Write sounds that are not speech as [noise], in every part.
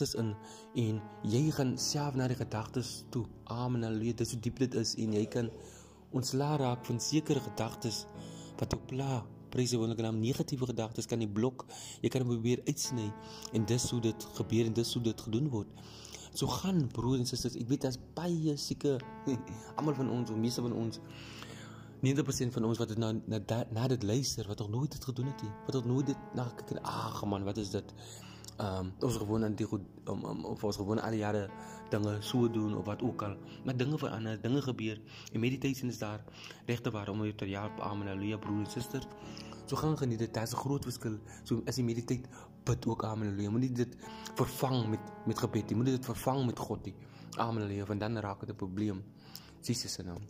gedagtes in en jy gaan self na die gedagtes toe. Amen. Halleluja. Dis hoe diep dit is en jy kan ontslaa raak van sekere gedagtes wat jou pla. Prys die wonderlike naam. Negatiewe gedagtes kan jy blok. Jy kan probeer uitsny en dis hoe dit gebeur en dis hoe dit gedoen word. So gaan broers en susters, ek weet daar's baie sieke [laughs] almal van ons, of meeste van ons 90% van ons wat dit nou na na dit luister wat nog nooit dit gedoen het nie. Wat nog nooit dit na kyk en ag man, wat is dit? Um, ons gewoon aan die goed um, um, of ons gewoon al die jare dinge so doen of wat ook al. Maar dinge verander, dinge gebeur. En meditation is daar regte waar om jou te help. Amen. Halleluja broer en suster. So gaan geniet dit. Daar's 'n groot verskil. So as jy meditate, bid ook amen. Halleluja. Moenie dit vervang met met gebed nie. Moenie dit vervang met God nie. Amen. Halleluja. Want dan raak dit 'n probleem. Jesus se naam.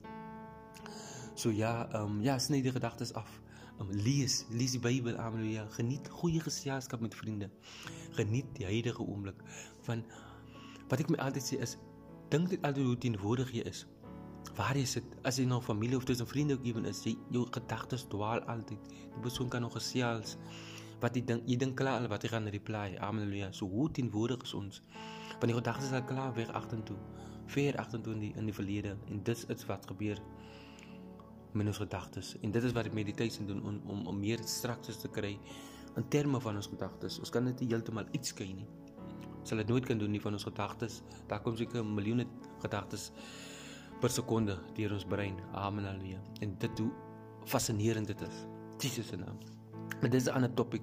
So ja, ehm um, ja, sny die gedagtes af. Lees, lees die Bybel, haleluja. Geniet goeie geselskap met vriende. Geniet die huidige oomblik van wat ek my altyd sê is dink dit altyd hoe teenwoordig jy is. Waar jy sit, as jy nog familie of tussen vriende ook ewen is, jy jou gedagtes dwaal altyd. Die persoon kan nog gesels wat jy dink, jy dink klaar wat jy gaan reply. Haleluja. So hoe teenwoordig is ons? Want die gedagtes is al klaar weg agtertoe. Ver agtertoe in die in die verlede en dit is wat gebeur met ons gedagtes. En dit is wat die meditation doen om om om meer strukture te kry in terme van ons gedagtes. Ons kan dit nie heeltemal uitskei nie. Sal dit nooit kan doen nie van ons gedagtes. Daar kom seker miljoene gedagtes per sekonde deur ons brein. Amen haleluja. En dit hoe fascinerend dit is. Jesus se naam. Maar dis 'n ander topik,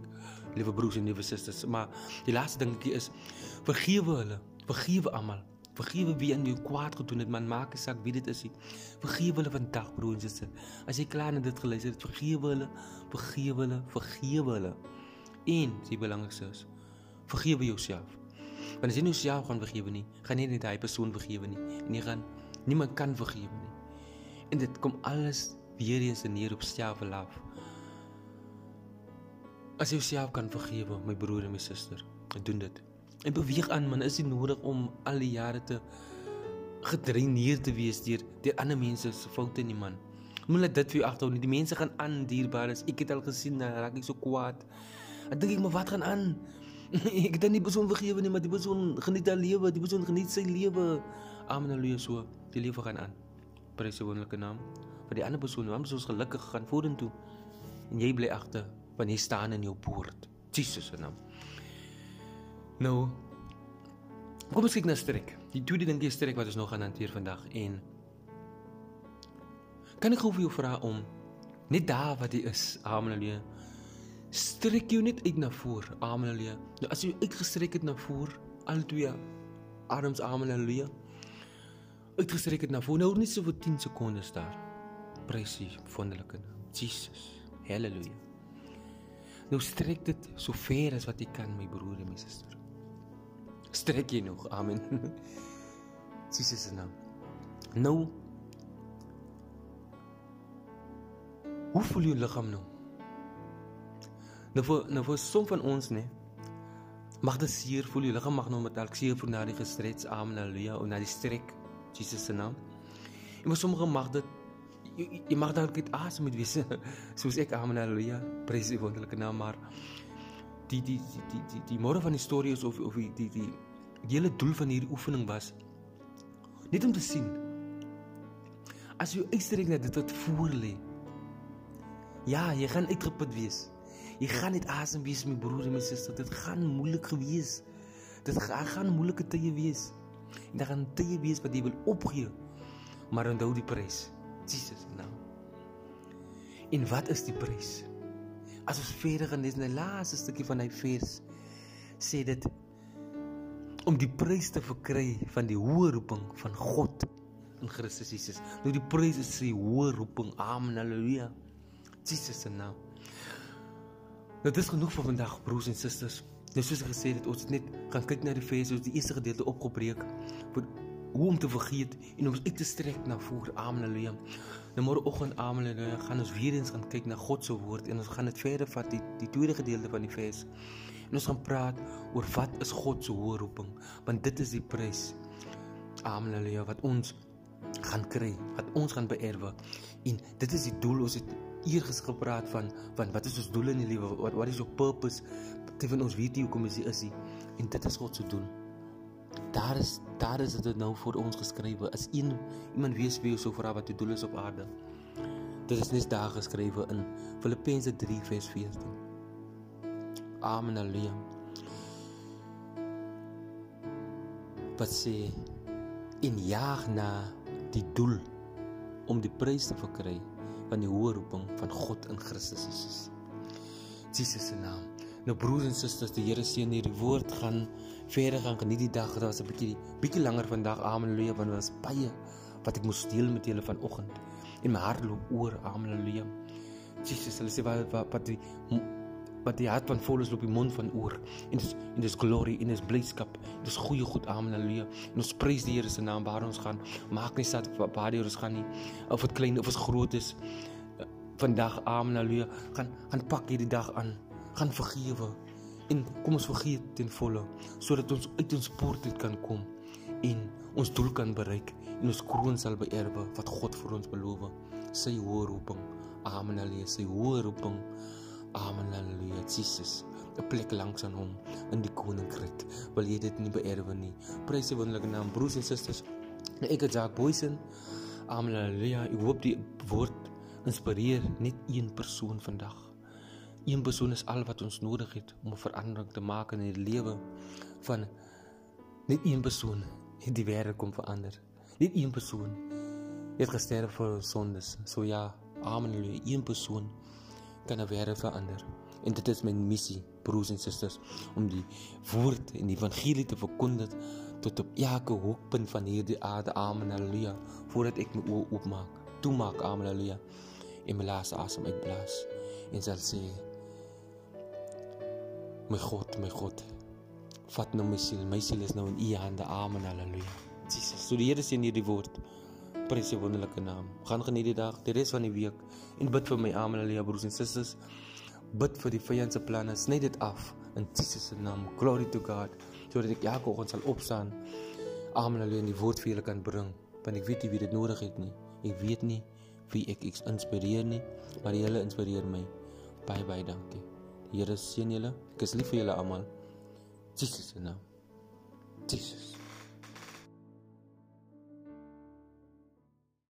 liewe broers en liewe susters, maar die laaste dingetjie is vergewe hulle. Vergewe almal. Vergewe wie aan jou kwaad gedoen het, man, maak nie saak wie dit is nie. Vergewe hulle vandag, broer en suster. As jy klaar na dit geluister het, vergewe hulle, vergewe hulle, vergewe hulle. En die belangrikste is, vergewe jouself. Want as jy nie jouself gaan vergewe nie, gaan jy nie daai persoon vergewe nie. En jy gaan niemand kan vergewe nie. En dit kom alles weer eens neer op selfverlaaf. As jy jouself kan vergewe, my broer en my suster, doen dit. En beweeg aan man, is dit nodig om al die jare te gedreineer te wees deur deur ander mense se foute nie man. Moenie dit vir jou agterhou nie. Die mense gaan aan dierbares. Ek het al gesien dat raak ek so kwaad. Ek dink ek maar wat gaan aan? [laughs] ek het nie persoon vergewe nie, maar die persoon geniet haar lewe, die persoon geniet sy lewe. Amen haleluja so. Die lewe gaan aan. Prys sy wonderlike naam. Vir die ander persoon, want ons gelukkig gaan vorentoe. En jy bly agter wanneer jy staan in jou poort. Jesus se naam. Nou kom ons kyk na strek. Die tweede ding is strek wat ons nog gaan hanteer vandag en kan ek gou vir jou vra om net daar wat jy is, Amelie. Strek jou net uit na voor, Amelie. Nou as jy uitgestrek het na voor, al twee arms Amelie. Uitgestrek het na voor, nou net so vir 10 sekondes daar. Presies, wonderlike. Jesus. Halleluja. Nou strek dit so ver as wat jy kan, my broer en my suster strek jy nog. Amen. [laughs] Jesus se naam. Nou Hoe voel jou liggaam nou? Nou vir nou vir som van ons nê. Mag dit seer voel jou liggaam mag nou met dalk seer voel na die gestrets. Amen. Halleluja. En na die strek. Jesus se naam. En vir sommige mag dit jy, jy mag dalk dit asem met wees. [laughs] Soos ek. Amen. Halleluja. Prys die wonderlike naam maar die die die die die, môre van die storie is of of die die die die hele doel van hierdie oefening was net om te sien as jy uitstrek net dit wat voor lê ja jy gaan uitgeput wees jy gaan net asem wees my broer en my suster dit gaan moeilik gewees dit gaan, moeilike tye wees en dan gaan tye wees wat jy wil opgee maar onthou die prys Jesus nou en wat is die prys as ons verder gaan lees in die laaste stukkie van hy vers sê dit om die prys te verkry van die hoë roeping van God in Christus Jesus. Nou die prys is sy hoë roeping. Amen. Halleluja. Jesus se naam. Nou dis genoeg vir vandag broers en susters. Nou soos ek gesê het, ons het net gaan kyk na die vers, ons die eerste gedeelte opgebreek vir hoe om te vergeet en om uit te strek na voor. Amen. Halleluja. Nou môreoggend, amen. Halleluja, gaan ons weer eens gaan kyk na God se woord en ons gaan dit verder vat die die tweede gedeelte van die vers. En ons gaan praat oor wat is God se hoë roeping, want dit is die prys. Amen haleluja wat ons gaan kry, wat ons gaan beerwe. En dit is die doel ons het eers gepraat van van wat is ons doel in die lewe? Wat wat is jou purpose? Dit van ons weet nie hoekom is jy is nie. En dit is God se doel. Daar is daar is dit nou vir ons geskrywe. As een iemand weet wie so vra wat die doel is op aarde. Dit is net daar geskrywe in Filippense 3 vers 14. Amen haleluja. Wat sê in jaag na die doel om die prys te verkry van die hoë roeping van God in Christus Jesus. Jesus se naam. Nou broers en susters, die Here seën hierdie woord gaan verder gaan geniet die dag. Was 'n bietjie bietjie langer vandag. Amen. Halleluja. Want dit was baie wat ek moes deel met julle vanoggend. En my hart loop oor. Amen. Halleluja. Jesus, hulle sê wat wat die wat die hart van vol is loop die mond van oor. En dis en dis glory en dis blydskap. Dis goeie goed. Amen. Halleluja. En ons prys die Here se naam waar ons gaan. Maak nie saak waar die ons gaan nie. Of dit klein of dit groot is. Vandag. Amen. Halleluja. Gaan gaan pak hierdie dag aan gaan vergewe. En kom ons vergeet ten volle sodat ons uit ons poort uit kan kom en ons doel kan bereik en ons kroon sal beerwe wat God vir ons beloof. Sy hoë roeping. Amen haleluja sy hoë roeping. Amen haleluja Jesus 'n plek langs aan hom in die koninkryk. Wil jy dit nie beerwe nie? Prys die wonderlike naam broers en susters. Ek is Jacques Boysen. Amen haleluja ek hoop die woord inspireer net een persoon vandag Een persoon is al wat ons nodig het om 'n verandering te maak in die lewe van net een persoon het die wêreld kom verander. Net een persoon het gesterf vir ons sondes. So ja, amen. Een persoon kan 'n wêreld verander. En dit is my missie, broers en susters, om die woord en die evangelie te verkondig tot op elke hoekpunt van hierdie aarde. Amen. Halleluja. Voordat ek my oë oopmaak, toemaak. Amen. Halleluja. En my laaste asem uitblaas en sal sê My God, my God. Vat nou my siel. My siel is nou in U hande. Amen. Halleluja. Jesus. So die Here sien hierdie woord. Prys Sy wonderlike naam. Gaan geniet die dag, die res van die week en bid vir my. Amen. Halleluja broers en susters. Bid vir die vyand se planne. Sny dit af in Jesus se naam. Glory to God. Sodat ek elke oggend sal opstaan. Amen. Halleluja. En die woord vir julle kan bring. Want ek weet nie wie dit nodig het nie. Ek weet nie wie ek inspireer nie, maar die Here inspireer my. Baie baie dankie. Here seën julle. Ek is lief vir julle almal. Jesus se naam. Jesus.